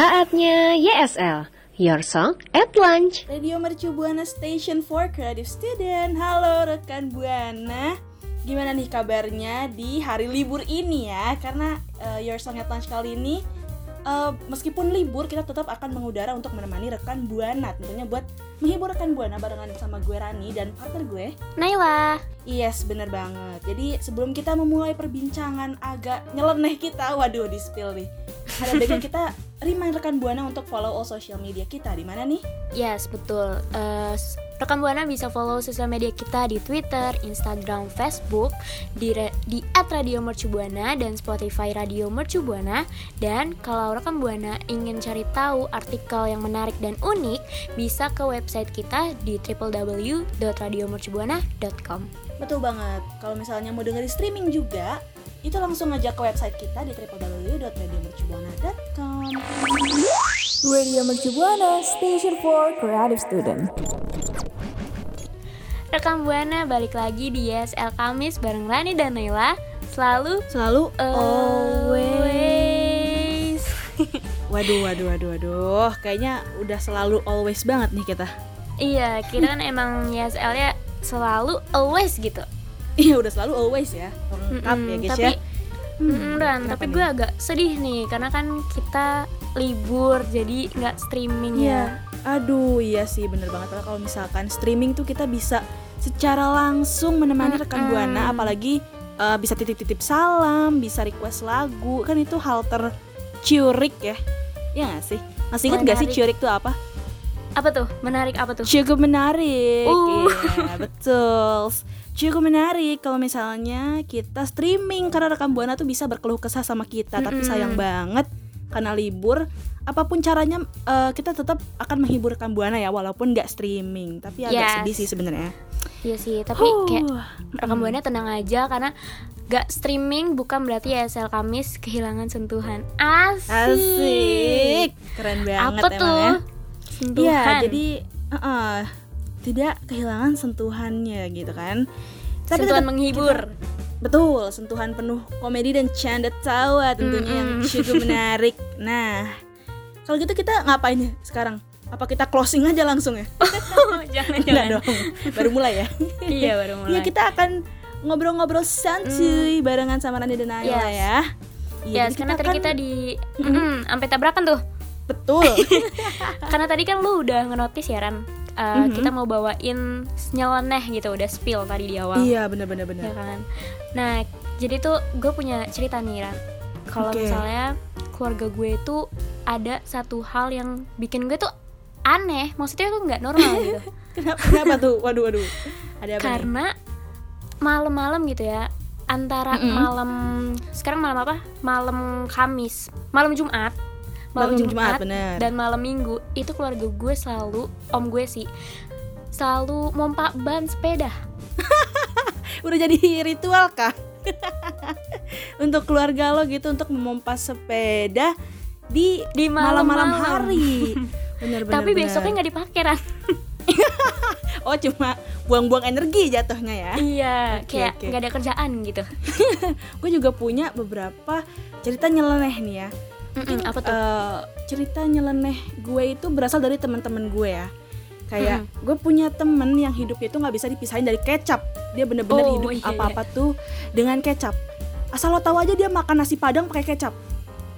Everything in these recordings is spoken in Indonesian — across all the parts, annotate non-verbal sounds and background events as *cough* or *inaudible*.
Saatnya YSL, Your Song at Lunch. Radio Mercu Buana Station for Creative Student. Halo rekan Buana. Gimana nih kabarnya di hari libur ini ya? Karena eh, Your Song at Lunch kali ini eh, meskipun libur kita tetap akan mengudara untuk menemani rekan Buana. Tentunya buat menghibur rekan Buana barengan sama gue Rani dan partner gue. Naila. Yes, bener banget. Jadi sebelum kita memulai perbincangan agak nyeleneh kita, waduh di spill nih. Ada baiknya *laughs* kita remind rekan Buana untuk follow all social media kita di mana nih? Yes, betul. Eh, rekan Buana bisa follow sosial media kita di Twitter, Instagram, Facebook, di re- di @radiomercubuana dan Spotify Radio Mercu Buana. Dan kalau rekan Buana ingin cari tahu artikel yang menarik dan unik, bisa ke website kita di www.radiomercubuana.com. Betul banget. Kalau misalnya mau dengerin streaming juga, itu langsung aja ke website kita di www.radiomercubuana.com. Radio Mercu Buana, Station for Creative Student. Rekan Buana balik lagi di YSL Kamis bareng Rani dan Naila. Selalu Selalu always. *laughs* Waduh, waduh, waduh, waduh. Kayaknya udah selalu always banget nih kita. Iya, kita kan emang YSL-nya selalu always gitu. *laughs* Iya, udah selalu always ya. Lengkap ya, Mm-mm, guys tapi, ya. mm, Dan, tapi gue agak sedih nih karena kan kita libur jadi nggak streaming Iya. ya. Aduh, iya sih bener banget. Padahal kalau misalkan streaming tuh kita bisa secara langsung menemani rekan buana, apalagi eh, bisa titip-titip salam, bisa request lagu, kan itu hal terciurik ya. Iya gak sih? Masih inget gak sih ciurik tuh apa? Apa tuh? Menarik apa tuh? Cukup menarik. Uh. Iya, betul. Cukup menarik kalau misalnya kita streaming karena rekan buana tuh bisa berkeluh kesah sama kita, tapi Mm-mm. sayang banget karena libur. Apa pun caranya eh, kita tetap akan menghibur rekan buana ya walaupun nggak streaming. Tapi agak Yes. sedih sih sebenarnya. Iya sih, tapi kayak rekan buana tenang aja karena gak streaming bukan berarti YSL Kamis kehilangan sentuhan. Asik. Asik. Keren banget Apa emang tuh? ya. Sentuhan. Iya, jadi eh, tidak kehilangan sentuhannya gitu kan. Tapi sentuhan tetap menghibur. Betul, sentuhan penuh komedi dan canda tawa tentunya yang Mm-mm. cukup *laughs* menarik. Nah, kalau gitu kita ngapain ya sekarang? Apa kita closing aja langsung ya? *laughs* jangan jangan. dong, baru mulai ya. *laughs* iya baru mulai. Iya kita akan ngobrol-ngobrol santuy barengan sama Rani dan Naila Yes. ya. Iya, Ya, karena tadi akan- kita di Mm-mm, sampai tabrakan tuh. betul. Karena tadi kan lu udah ngenotis ya Ran. Uh, Mhm. Kita mau bawain nyeleneh gitu, udah spill tadi di awal. iya, benar-benar Ya benar. kan. Nah, jadi tuh gue punya cerita nih Ran. Kalau Oke. misalnya keluarga gue itu ada satu hal yang bikin gue tuh aneh, maksudnya tuh nggak normal gitu. *laughs* Kenapa, kenapa tuh? Waduh, waduh. Ada apa? Karena malam-malam gitu ya, antara Mm-mm. malam sekarang malam apa? Malam Kamis, malam Jumat. Malam Jumat, bener. dan malam Minggu itu keluarga gue selalu om gue sih selalu mompa ban sepeda. *laughs* Udah jadi ritual kah? *laughs* untuk keluarga lo gitu untuk memompa sepeda di Di malam-malam hari. *laughs* Bener, bener, Tapi bener. besoknya nggak dipakai kan? oh cuma buang-buang energi jatuhnya ya Iya, Oke, kayak nggak ada kerjaan gitu. gue juga punya beberapa cerita nyeleneh nih ya Mm-mm, apa tuh? Eh, cerita nyeleneh gue itu berasal dari teman-teman gue ya. Kayak gue punya temen yang hidupnya itu nggak bisa dipisahin dari kecap. Dia bener-bener Oh, hidup iya, iya. apa-apa tuh dengan kecap. Asal lo tahu aja dia makan nasi padang pakai kecap.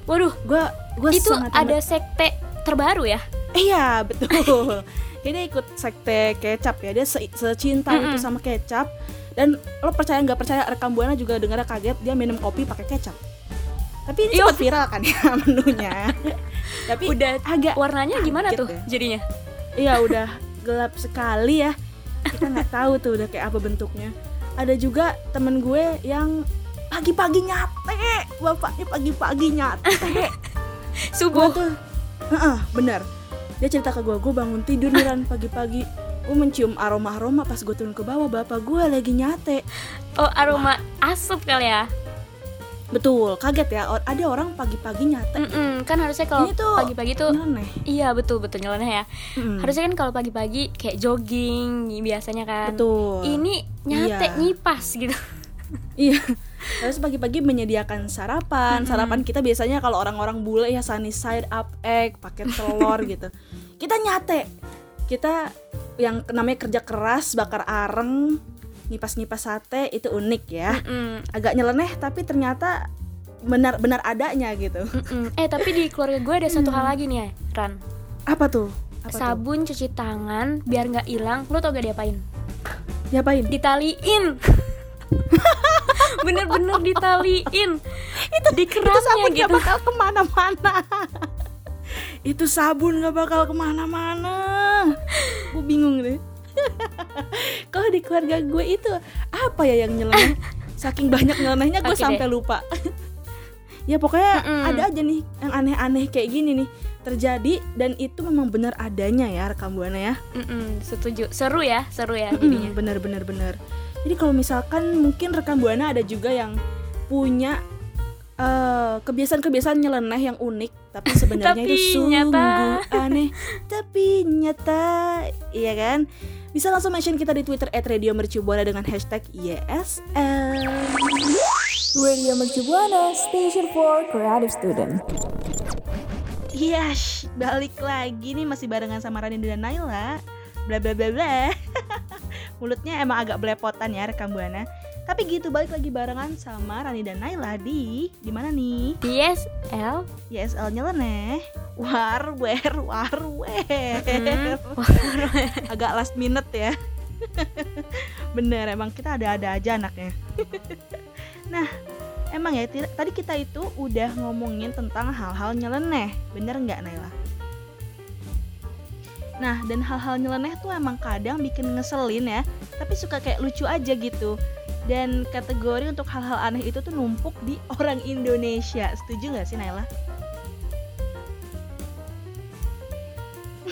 Waduh, gue gue itu sangat ada sekte terbaru ya? iya *laughs* betul. Dia ikut sekte kecap ya. Dia se- secinta Mm-mm. itu sama kecap. Dan lo percaya nggak percaya rekam buana juga dengar kaget dia minum kopi pakai kecap tapi ini Yo. sempat viral kan ya *laughs* menunya tapi Udah agak warnanya gimana kaget tuh ya. jadinya? Iya udah gelap sekali ya. Kita nggak *laughs* tahu tuh udah kayak apa bentuknya. Ada juga temen gue yang pagi-pagi nyate, bapaknya pagi-pagi nyate. *laughs* gue Subuh. tuh, Heeh, bener. Dia cerita ke gue, gue bangun tidur nih Ran, pagi-pagi. Gue mencium aroma-aroma pas gue turun ke bawah, bapak gue lagi nyate. Oh, aroma asup kali ya? Betul, kaget ya. Ada orang pagi-pagi nyate. Mm-mm, kan harusnya kalau pagi-pagi tuh Nyeleneh. Iya betul betul nyeleneh ya. Mm, Harusnya kan kalau pagi-pagi kayak jogging biasanya kan. Betul. Ini nyate Iya. nyipas gitu. Iya. Terus pagi-pagi menyediakan sarapan. Sarapan kita biasanya kalau orang-orang bule ya sunny side up egg, pakai telur *laughs* gitu. Kita nyate. Kita yang namanya kerja keras, bakar areng, nyipas-nyipas sate itu unik ya. Mm, Agak nyeleneh tapi ternyata benar-benar adanya gitu. mm-mm. *laughs* Eh tapi di keluarga gue ada satu hal lagi nih ya, Ran. Apa tuh? Apa tuh? Sabun cuci tangan biar nggak hilang. Lo tau gak diapain? Diapain? Ditaliin. *laughs* Bener-bener ditaliin. Itu di kerannya sabun gitu. gak bakal ke mana-mana *laughs* itu sabun gak bakal ke mana-mana gue bingung deh *laughs* kalau di keluarga gue itu apa ya yang nyeleneh *laughs* saking banyak nyelenehnya gue Oke sampai lupa *laughs* ya pokoknya Mm-mm. ada aja nih yang aneh-aneh kayak gini nih terjadi dan itu memang benar adanya ya rekam buana ya Mm-mm, setuju. Seru ya, seru ya Mm, jadinya. bener bener bener jadi kalau misalkan mungkin rekam buana ada juga yang punya eh, kebiasaan-kebiasaan nyeleneh yang unik tapi *laughs* sebenarnya Tapi itu sungguh nyata. *laughs* aneh tapi nyata iya kan bisa langsung mention kita di Twitter @radiomercubuana dengan hashtag YSL. Radio Mercu Buana, Station for Creative Student. Iya, sh, balik lagi nih masih barengan sama Rani dan Naila. Bla bla bla bla. *laughs* Mulutnya emang agak belepotan ya rekam buana. Tapi gitu balik lagi barengan sama Rani dan Naila di di mana nih? DSL YSL nyeleneh. War wer war wer. *laughs* agak last minute ya. Bener emang kita ada-ada aja anaknya. nah, emang ya tadi kita itu udah ngomongin tentang hal-hal nyeleneh, bener nggak Naila? Nah, dan hal-hal nyeleneh tuh emang kadang bikin ngeselin ya, tapi suka kayak lucu aja gitu. Dan kategori untuk hal-hal aneh itu tuh numpuk di orang Indonesia. Setuju nggak sih Naila?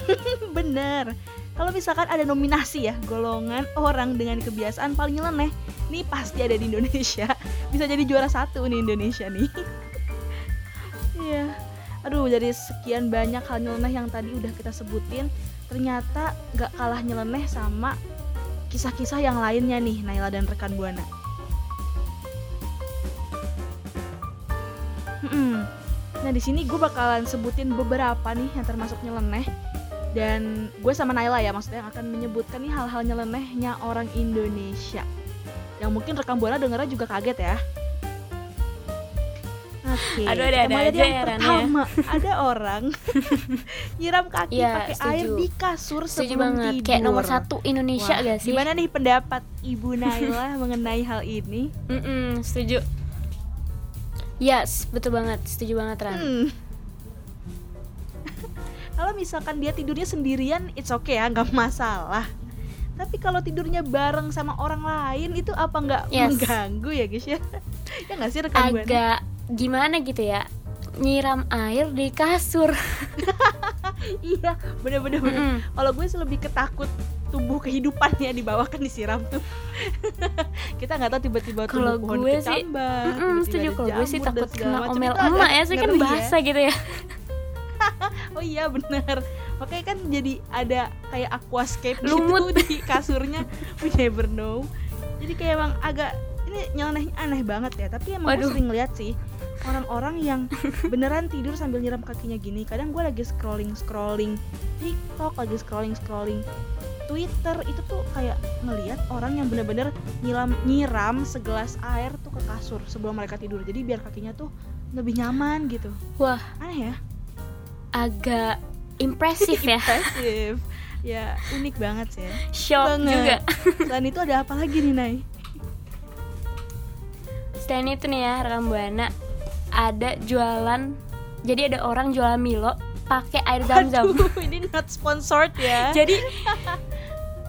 *laughs* Bener. Kalau misalkan ada nominasi ya, golongan orang dengan kebiasaan paling nyeleneh, nih pasti ada di Indonesia. *laughs* Bisa jadi juara satu nih Indonesia nih. *laughs* Iya. Aduh, dari sekian banyak hal nyeleneh yang tadi udah kita sebutin, ternyata gak kalah nyeleneh sama kisah-kisah yang lainnya nih, Naila dan rekan Buana. Mm-mm. Nah di sini gue bakalan sebutin beberapa nih yang termasuk nyeleneh dan gue sama Naila ya maksudnya yang akan menyebutkan nih hal-hal nyelenehnya orang Indonesia yang mungkin rekam buana dengarnya juga kaget ya. Oke. Aduh, mulai dari aja yang ya, ya. pertama *laughs* ada orang *laughs* nyiram kaki Iya, pakai setuju. air di kasur setuju sebelum banget. tidur. Kayak nomor satu Indonesia Wah, gak sih? Gimana nih pendapat Ibu Naila *laughs* mengenai hal ini? Mm-mm, setuju. Yes, betul banget. Setuju banget Ran. Hmm. kalau misalkan dia tidurnya sendirian, it's okay ya, nggak masalah. Tapi kalau tidurnya bareng sama orang lain itu apa nggak Yes. mengganggu ya guys ya? ya nggak sih rekan buana? Gimana gitu ya? Nyiram air di kasur. *laughs* Iya, bener-bener. bener. Mm-mm. Kalau gue sih lebih ketakut tubuh kehidupannya dibawakan disiram tuh. *laughs* Kita nggak tahu tiba-tiba Kalau gue sih, kecambah, setuju kalau gue sih takut kena omel emak ya sih kan bahasa gitu ya. *laughs* Oh iya bener makanya kan jadi ada kayak aquascape Lumut. gitu di kasurnya we never know jadi kayak emang agak ini nyelenehnya aneh banget ya tapi emang gue Waduh. sering lihat sih orang-orang yang beneran tidur sambil nyiram kakinya gini. Kadang gue lagi scrolling scrolling TikTok lagi scrolling scrolling Twitter. Itu tuh kayak ngelihat orang yang bener-bener nyiram nyiram segelas air tuh ke kasur sebelum mereka tidur. Jadi biar kakinya tuh lebih nyaman gitu. Wah, aneh ya? Agak impresif ya. impresif. Ya unik banget sih ya. Shock Banget. juga. selain itu ada apa lagi nih Nay? Selain itu nih ya, rekam buana ada jualan. Jadi ada orang jualan Milo pakai air zam-zam. Ini not sponsored ya *laughs* jadi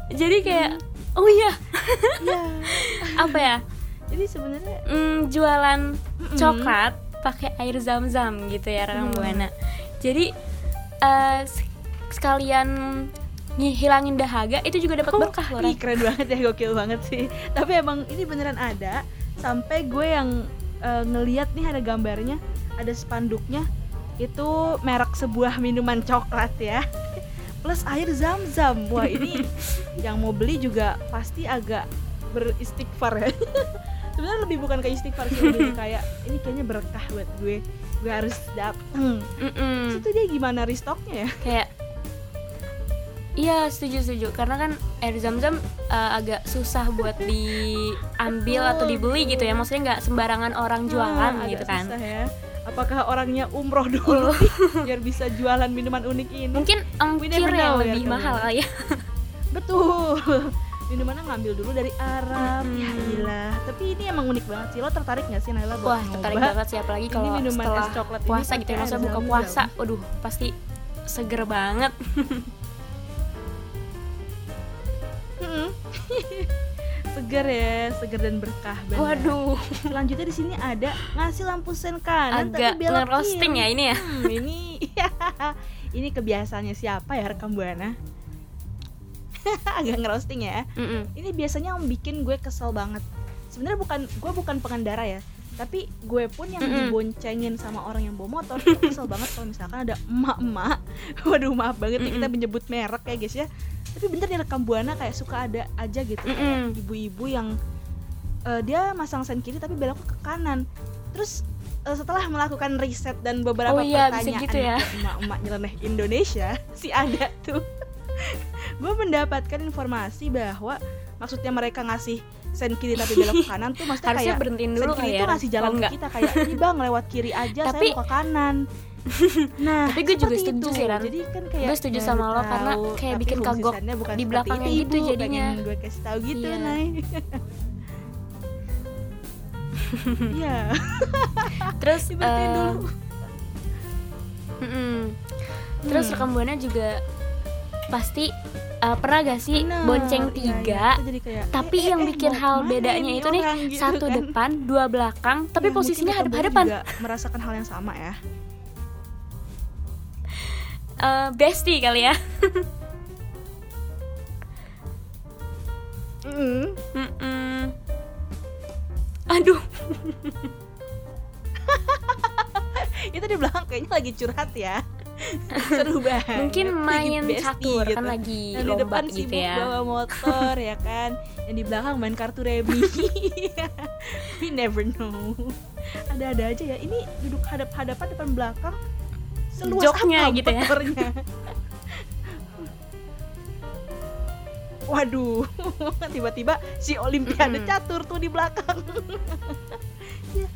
jadi kayak oh iya, ya *laughs* apa ya? jadi sebenarnya Hmm, jualan Mm-mm. coklat pakai air zam-zam gitu ya rekam Hmm. buana. Jadi s- sekalian ngilangin dahaga itu juga dapat berkah loh. Ih, keren banget ya gokil banget sih tapi emang ini beneran ada sampai gue yang eh, ngeliat nih ada gambarnya ada spanduknya itu merek sebuah minuman coklat ya. Plus air zam-zam. Wah ini *laughs* yang mau beli juga pasti agak beristighfar ya. *laughs* Sebenarnya lebih bukan kayak istighfar sih lebih kayak ini kayaknya berkah buat gue. Gue harus dateng. Mm-mm. Terus itu dia gimana restocknya ya? Kayak Iya setuju setuju karena kan air zam-zam eh, agak susah buat diambil atau dibeli gitu ya maksudnya nggak sembarangan orang jualan Ah, gitu kan susah ya. Apakah orangnya umroh dulu *laughs* biar bisa jualan minuman unik ini? mungkin ongkir yang ya, lebih mahal kali ya Betul. *laughs* Minumannya ngambil dulu dari Arab. Mm-mm. Ya gila. Tapi ini emang unik banget sih. Lo tertarik gak sih Naila buat wah tertarik banget sih apalagi Ini kalau minuman setelah es coklat ini puasa gitu pakai ya maksudnya air buka puasa waduh pasti seger banget *laughs* seger ya, seger dan berkah banget. waduh Selanjutnya di sini ada ngasih lampu sen kanan agak tapi belok kiri. ya ini ya Hmm, ini *laughs* ini kebiasaannya siapa ya rekam buana? *laughs* Agak ngerosting ya. Mm-mm. Ini biasanya yang bikin gue kesel banget. Sebenarnya bukan gue bukan pengendara ya, tapi gue pun yang Mm-mm. diboncengin sama orang yang bawa motor kesel banget kalau misalkan ada emak-emak. *laughs* Waduh maaf banget nih kita menyebut merek ya guys ya. Tapi bener di rekam buana kayak suka ada aja gitu kayak Mm-mm. ibu-ibu yang eh, dia masang sen kiri tapi belok ke kanan. Terus eh, setelah melakukan riset dan beberapa Oh iya, pertanyaan gitu ya. ke emak-emak nyeleneh Indonesia *laughs* si ada tuh *laughs* gue mendapatkan informasi bahwa maksudnya mereka ngasih sen kiri tapi belok ke kanan tuh maksudnya harusnya kayak berhentiin sen dulu kiri kali itu ya ngasih jalan ke kita kayak ini bang lewat kiri aja Tapi- saya mau ke kanan *laughs* nah Tapi gue juga setuju sih, Ran. jadi kan kayak Gue setuju baru sama lo, karena kayak bikin kagok di belakangnya itu, gitu Ibu. jadinya. Gue kasih tahu gitu Iya. Nay *laughs* Iya terus eh, mm-mm. terus Hmm. rekam buana juga pasti eh, pernah gak sih Bener, bonceng iya, tiga. Kita jadi kayak, tapi eh, yang eh, bikin hal bedanya itu nih gitu satu kan. depan dua belakang tapi Ya, posisinya hadap-hadapan juga merasakan hal yang sama ya Eh, bestie kali ya. Mm. Mm-mm. aduh. *laughs* Itu di belakang kayaknya lagi curhat ya. *laughs* Seru banget. Mungkin main bestie catur gitu. kan lagi yang di depan gitu sibuk ya. bawa motor ya kan. Yang di belakang main kartu remi. *laughs* We never know. Ada-ada aja ya. Ini duduk hadap-hadapan depan belakang seluas Joknya apa gitu ya. waduh *laughs* tiba-tiba si olimpiade Mm-mm. catur tuh di belakang.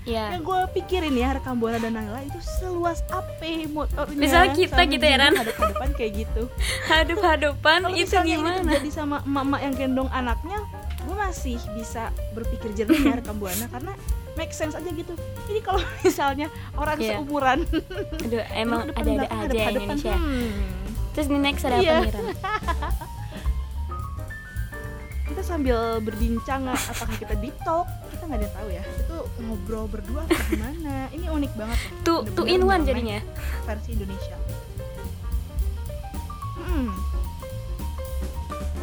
Ya yang gue pikirin ya rekam buana dan Naila itu seluas apa motornya? Misalnya kita sampai gitu ya, Ran. hadap-hadapan kayak gitu. *laughs* Hadap-hadapan kalau itu gimana? terjadi sama emak-emak yang gendong anaknya gue masih bisa berpikir jernih ya rekam buana karena make sense aja gitu ini kalau *laughs* misalnya orang Iya. seumuran aduh *laughs* emang ada-ada aja hadap-hadapan, Indonesia hmm. terus di next ada Iya. apa nih Ran? kita sambil berbincang apakah kita deep talk kita nggak ada tahu ya itu ngobrol berdua atau *laughs* gimana ini unik banget Bener-bener two in one jadinya versi Indonesia. Hmm.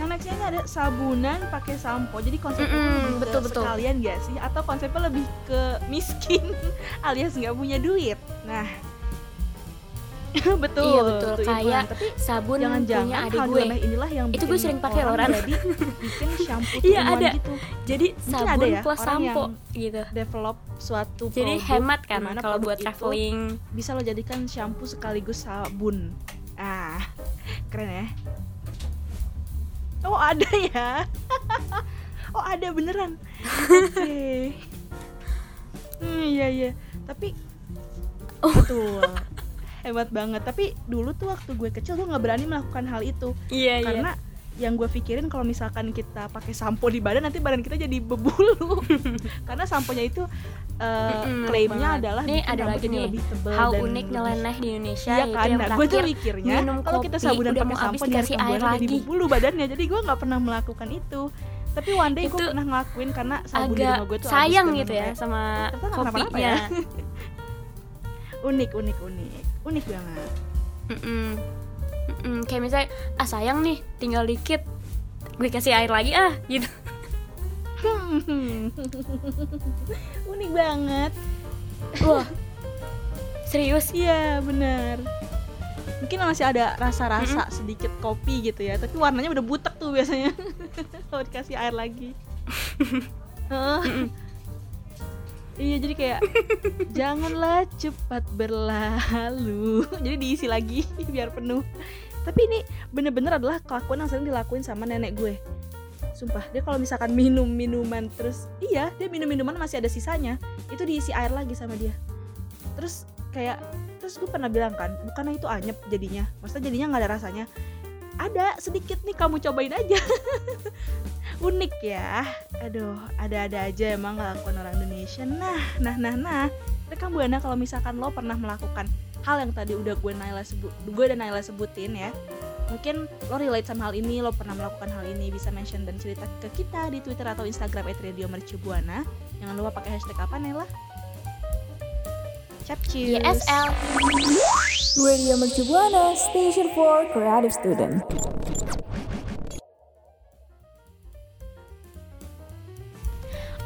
Nextnya ini ada sabunan pakai sampo. Jadi konsepnya Mm-mm, lebih ke betul, betul. sekalian gak sih? Atau konsepnya lebih ke miskin *laughs* alias nggak punya duit. Nah, *laughs* betul iya betul kayak tapi sabun punya jangan-jangan adik hal gue inilah yang Itu gue sering pakai orang Ran. jadi bikin shampoo *laughs* Iya, ada. gitu jadi Mungkin sabun ada ya, plus sampo gitu develop suatu jadi hemat kan kalau buat traveling bisa lo jadikan shampoo sekaligus sabun ah keren ya oh ada ya? *laughs* Oh ada beneran? Oke. Hmm, iya iya. Tapi Oh. betul hebat banget. Tapi dulu tuh waktu gue kecil gue nggak berani melakukan hal itu. Iya. Karena yang gue pikirin kalau misalkan kita pakai sampo di badan nanti badan kita jadi berbulu *laughs* karena samponya itu uh, Mm-mm, klaimnya banget. adalah bikin ada lagi ini nih, lebih tebal hal dan unik nyeleneh di Indonesia Iya itu kan, nah, gue tuh mikirnya kalau kita sabunan pakai sampo rekam air buana jadi lagi. bulu badannya jadi gue nggak pernah melakukan itu tapi one day gue pernah ngelakuin karena sabun di agak rumah gue tuh sayang gitu ya sama kopinya ya. *laughs* unik unik unik unik banget Mm-mm. Mm-mm. kayak misalnya ah sayang nih tinggal dikit gue kasih air lagi ah gitu *laughs* unik banget wah serius Iya benar. Mungkin masih ada rasa-rasa Hmm. sedikit kopi gitu ya, tapi warnanya udah butek tuh biasanya *laughs* kalau dikasih air lagi. *laughs* Heeh. Iya jadi kayak *laughs* janganlah cepat berlalu. *laughs* Jadi diisi lagi *laughs* biar penuh. Tapi ini bener-bener adalah kelakuan yang sering dilakuin sama nenek gue. Sumpah dia kalau misalkan minum minuman terus iya dia minum minuman masih ada sisanya itu diisi air lagi sama dia. Terus kayak terus gue pernah bilang kan bukannya itu anyep jadinya maksudnya jadinya nggak ada rasanya ada sedikit nih kamu cobain aja. *laughs* Unik ya. Aduh ada-ada aja emang kelakuan orang Indonesia. Nah nah nah nah. Rekam buana kalau misalkan lo pernah melakukan hal yang tadi udah gue Naila sebut gue dan Naila sebutin ya mungkin lo relate sama hal ini lo pernah melakukan hal ini bisa mention dan cerita ke kita di Twitter atau Instagram @radiomercubuana. Jangan lupa pakai hashtag apa Naila? Capcus Radio Mercu Buana, Station for Creative Student.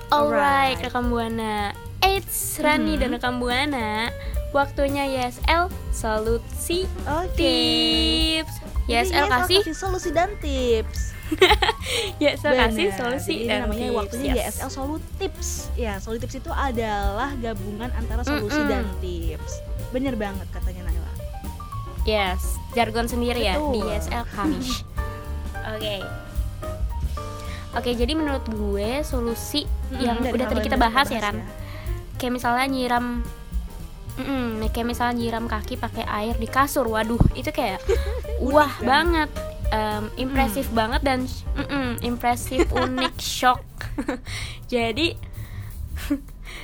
Alright, rekam buana. Eits, Rani Mhm. dan rekam buana. Waktunya YSL solusi Oke. tips. Jadi YSL kasih solusi dan tips. *laughs* YSL kasih Bener. solusi Jadi dan namanya tips. waktunya Yes. YSL Solu Tips. Ya, Solu Tips itu adalah gabungan antara solusi Mm-mm. dan tips. Bener banget katanya. Yes, jargon sendiri ya di Betul. YSL Kamish. *laughs* Oke. Oke, jadi menurut gue solusi yang Dari udah tadi yang kita udah bahas ya Ran. Kayak misalnya nyiram Mm-mm, kayak misalnya nyiram kaki pakai air di kasur. Waduh, itu kayak *laughs* wah kan? banget. Em, impresif banget dan mm-mm, impresif, unik, *laughs* shock. Jadi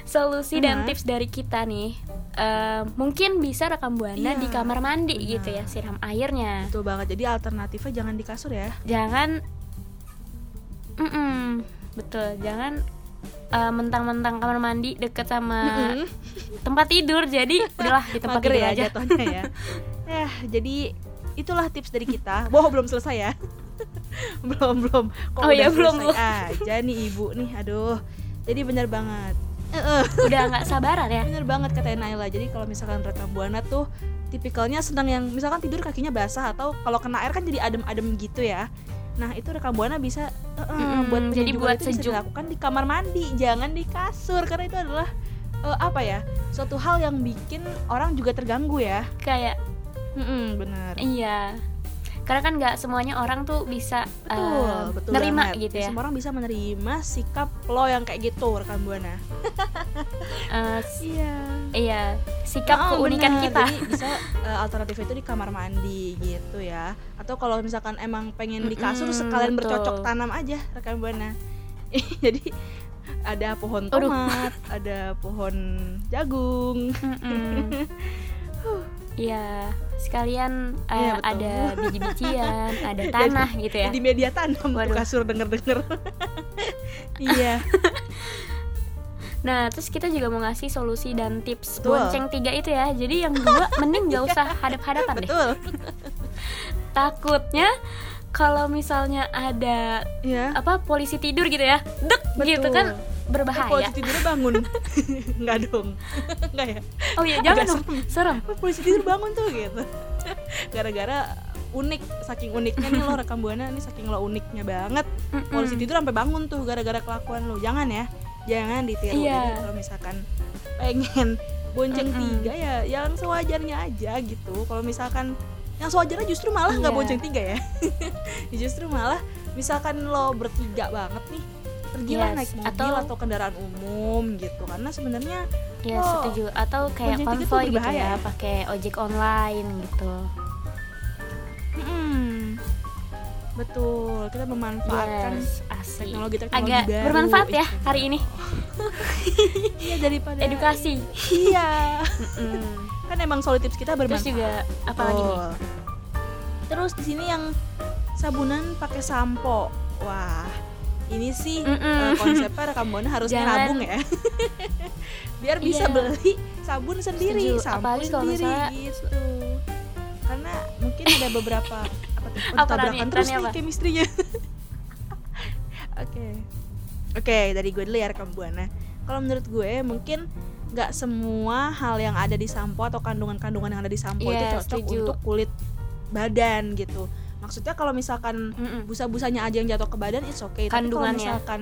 solusi dan Mhm. tips dari kita nih em, mungkin bisa rekam buana Iya, di kamar mandi gitu ya, benar. siram airnya. Betul banget. Jadi alternatifnya jangan di kasur ya. Jangan Mm-mm, betul, jangan eh, mentang-mentang kamar mandi deket sama tempat tidur jadi *laughs* udahlah di tempat Mager tidur ya aja jatuhnya ya. ya, *laughs* jadi itulah tips dari kita. Boh, belum selesai ya. *laughs* belum, belum. Kok Oh iya, belum, aja nih Ibu nih. Aduh. Jadi bener banget. Eh, udah nggak sabaran ya Bener banget kata Naila. Jadi kalau misalkan rekam buana tuh tipikalnya sedang yang misalkan tidur kakinya basah atau kalau kena air kan jadi adem-adem gitu ya. Nah itu rekam buana bisa eh, eh, Mm-mm, buat jadi buat itu bisa sejuk. dilakukan di kamar mandi, jangan di kasur karena itu adalah eh, apa ya suatu hal yang bikin orang juga terganggu ya. kayak Mm-mm, bener. iya karena kan nggak semuanya orang tuh bisa Betul, em, betul nerima banget. gitu ya Semua orang bisa menerima sikap lo yang kayak gitu rekam buana. *laughs* S- Iya. iya sikap Oh, keunikan bener. kita Jadi bisa eh, alternatif itu di kamar mandi gitu ya. Atau kalau misalkan emang pengen di kasur Mm-mm, sekalian betul. bercocok tanam aja rekan buana. *laughs* Jadi ada pohon Aduh. tomat, ada pohon jagung. Mm-mm. *laughs* Iya, sekalian Iya, betul. ada *laughs* biji-bijian, ada tanah gitu ya. Di media tanam Waduh. kasur denger-denger. *laughs* iya. Nah, terus kita juga mau ngasih solusi dan tips Betul. bonceng tiga itu ya. Jadi yang dua *laughs* mending nggak usah hadap-hadapan deh. Betul. Takutnya kalau misalnya ada ya apa polisi tidur gitu ya dek gitu Betul. kan Eh, berbahaya. polisi tidurnya bangun. *laughs* Nggak dong. *laughs* Nggak ya? Oh iya jangan dong. serem. Polisi tidur bangun tuh gitu. *laughs* Gara-gara unik saking uniknya nih lo rekam buana ini saking lo uniknya banget. Polisi tidur sampai bangun tuh gara-gara kelakuan lo. Jangan ya. Jangan ditiru Iya. Jadi kalau misalkan pengen bonceng Mm-mm. tiga ya yang sewajarnya aja gitu. Kalau misalkan yang sewajarnya justru malah nggak Iya. bonceng tiga ya. *laughs* Justru malah misalkan lo bertiga banget nih pergilah Yes, naik mobil atau- atau, kendaraan umum gitu. Karena sebenarnya ya Oh, setuju. Atau kayak konvoy gitu ya ya? pakai ojek online gitu. Mm-mm. betul kita memanfaatkan yes asik. teknologi-teknologi agak baru. bermanfaat ya hari ini. *laughs* Iya daripada edukasi. *laughs* Iya. Kan emang solo tips kita terus bermanfaat juga apalagi nih Betul. terus di sini yang sabunan pakai sampo wah ini sih Mm-mm. eh, konsepnya rekam buana harusnya Jangan- nabung ya *laughs* biar bisa Iya. beli sabun sendiri Setuju. sampo Apalagi sendiri misalnya- gitu karena mungkin ada beberapa apa tuh *laughs* oh, tabrakan terus nih apa? chemistry-nya *laughs* oke oke dari gue dulu ya rekam buana kalau menurut gue mungkin nggak semua hal yang ada di sampo atau kandungan-kandungan yang ada di sampo itu Iya, cocok setuju. untuk kulit badan gitu maksudnya kalau misalkan Mm-mm. busa-busanya aja yang jatuh ke badan it's okay tapi kalau Kandungannya. misalkan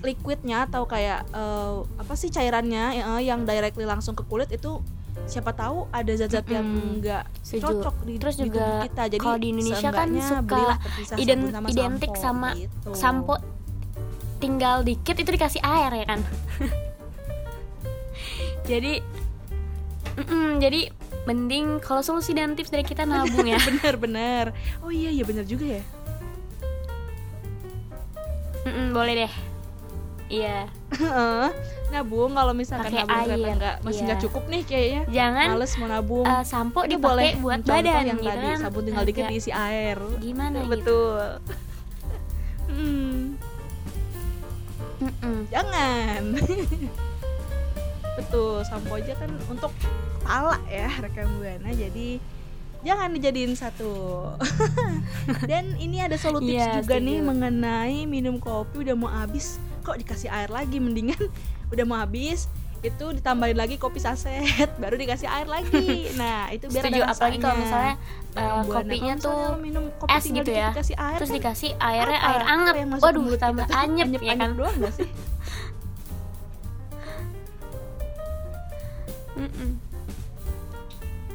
liquidnya atau kayak eh, apa sih cairannya eh, yang directly langsung ke kulit itu siapa tahu ada zat-zat yang Mm-mm. nggak Setuju. cocok di, Terus di juga kita jadi kalau di Indonesia kan suka belilah terpisah iden- sabun sama identik sampo, sama gitu. sampo tinggal dikit itu dikasih air ya kan *laughs* jadi mm-mm, jadi mending kalau solusi dan tips dari kita nabung ya. *laughs* Bener-bener oh iya iya bener juga ya. Mm-mm, boleh deh. Iya. Nabung kalau misalkan Pakai nabung ternyata air, nggak masih iya. nggak cukup nih kayaknya. Jangan males mau nabung. eh, sampo dipakai boleh buat badan yang gitu tadi kan. sabun tinggal dikit Agak diisi air. gimana gitu? Betul. Hmm, Mm-mm. jangan *laughs* betul sampo aja kan untuk kepala ya rekam buana. Jadi jangan dijadiin satu. *laughs* Dan ini ada tips Iya, juga nih mengenai minum kopi udah mau habis. Kok dikasih air lagi? Mendingan *laughs* udah mau habis itu ditambahin lagi kopi saset baru dikasih air lagi. *laughs* Nah itu biar setuju ada apalagi kalau rasanya. misalnya eh, Buana. kopinya Kalau tuh minum kopi es gitu ya. dikasih air terus kan dikasih airnya apa? air anget. Apa waduh tambah kita? tuh anyep, ya anyep kan doang gak sih Mm-mm.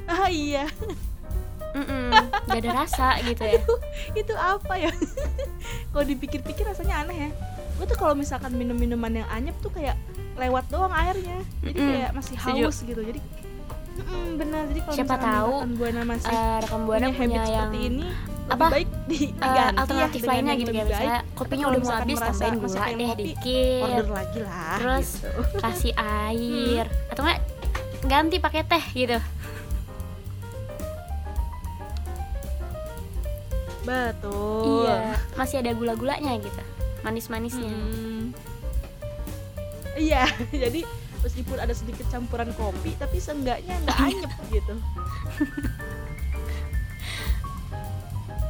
ah *laughs* iya. Mm-mm. *laughs* gak ada rasa gitu ya. Itu apa ya? *laughs* Kalau dipikir-pikir rasanya aneh ya. Gue tuh kalau misalkan minum minuman yang anyep tuh kayak lewat doang airnya. Jadi Mm-mm. kayak masih haus gitu. Jadi mm, benar. Jadi kalau Siapa tahu, buana masih Eh, rekam buana punya punya habit yang seperti ini apa, lebih baik di, eh, diganti alternatif ya, lainnya gitu kayak misalnya kopinya udah mau habis tambahin gula deh kopi, dikit. Order lagi lah terus gitu. kasih air. Atau enggak ganti pakai teh gitu betul iya masih ada gula-gulanya gitu manis-manisnya Hmm. Iya, *laughs* jadi meskipun ada sedikit campuran kopi, tapi seenggaknya nggak *laughs* anyep gitu.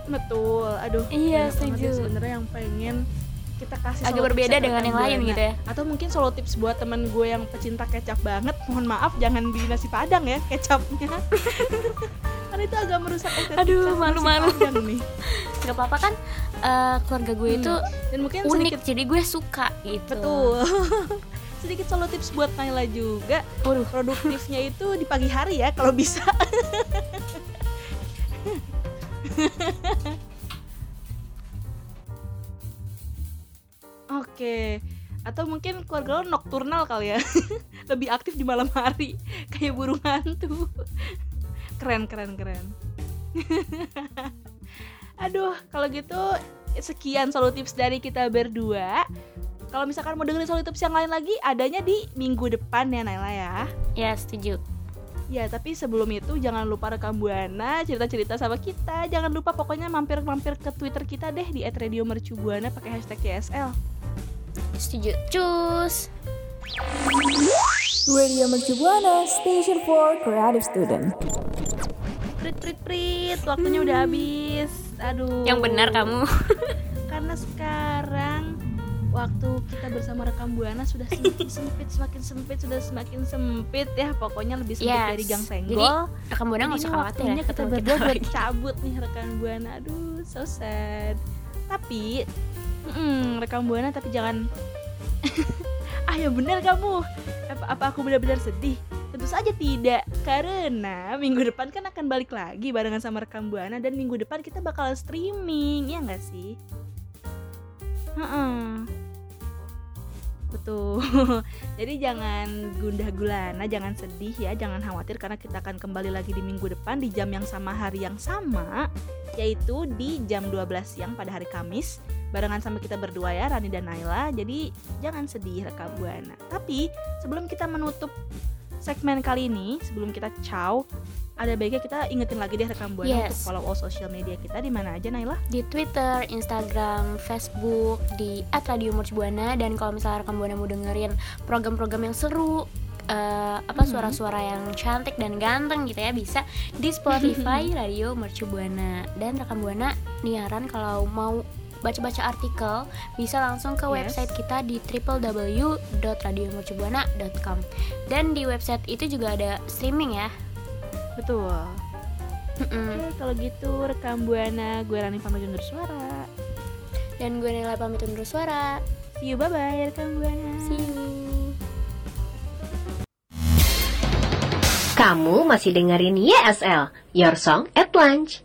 Betul, aduh. Iya, ya setuju. Sebenarnya yang pengen kita kasih Agak berbeda dengan yang lain gitu ya. Atau mungkin solo tips buat temen gue yang pecinta kecap banget, mohon maaf jangan di nasi padang ya kecapnya. *laughs* Karena itu agak merusak estetika Aduh, malu-malu. nih. nggak apa-apa kan eh, keluarga gue itu Dan mungkin unik sedikit jadi gue suka gitu Betul. *laughs* *laughs* Sedikit solo tips buat Naila juga. Waduh. Produktifnya itu di pagi hari ya kalau bisa. Oke. Atau mungkin keluarga lo nokturnal kali ya. *laughs* Lebih aktif di malam hari *laughs* kayak burung hantu. *laughs* Keren keren keren. Aduh, kalau gitu sekian solo tips dari kita berdua. Kalau misalkan mau dengerin solo tips yang lain lagi, adanya di minggu depan ya Naila ya. ya setuju Ya, tapi sebelum itu jangan lupa rekam Buana, cerita-cerita sama kita. Jangan lupa pokoknya mampir-mampir ke Twitter kita deh di @radiomercubuana pakai hashtag YSL. Setuju cus Radio Mercu Buana, Station for Creative Student. Prit prit prit, waktunya udah habis. aduh. Yang benar kamu. *laughs* Karena sekarang waktu kita bersama rekam buana sudah semakin sempit, semakin sempit, sudah semakin sempit ya. Pokoknya lebih sempit Yes. dari gang Jadi senggol. rekam buana nggak Jadi usah khawatir ya kita berdua buat cabut nih rekan buana. Aduh, so sad. Tapi mm, rekam buana tapi jangan *laughs* ah ya benar kamu. Apa, apa aku benar-benar sedih? Tentu saja tidak, karena minggu depan kan akan balik lagi barengan sama rekam buana dan minggu depan kita bakal streaming, ya nggak sih? Heeh. Betul. *laughs* Jadi jangan gundah gulana, jangan sedih ya, jangan khawatir karena kita akan kembali lagi di minggu depan di jam yang sama hari yang sama, yaitu di jam 12 siang pada hari Kamis barengan sama kita berdua ya Rani dan Naila. Jadi jangan sedih rekam buana. Tapi sebelum kita menutup segmen kali ini, sebelum kita ciao, ada baiknya kita ingetin lagi deh rekam buana untuk Yes. follow all social media kita di mana aja Naila? di Twitter, Instagram, Facebook, di @radiomercubuana dan kalau misalnya rekam buana mau dengerin program-program yang seru eh, apa Mhm. suara-suara yang cantik dan ganteng gitu ya bisa di *laughs* Spotify Radio Mercu Buana dan rekam buana niaran kalau mau baca-baca artikel bisa langsung ke Yes. website kita di www.radiomercubuana.com dan di website itu juga ada streaming ya Betul. Oke, kalau gitu rekam buana, gue Rani pamit undur suara. dan gue Nela pamit undur suara See you bye bye rekam buana. see you Kamu masih dengerin YSL, Your Song at Lunch.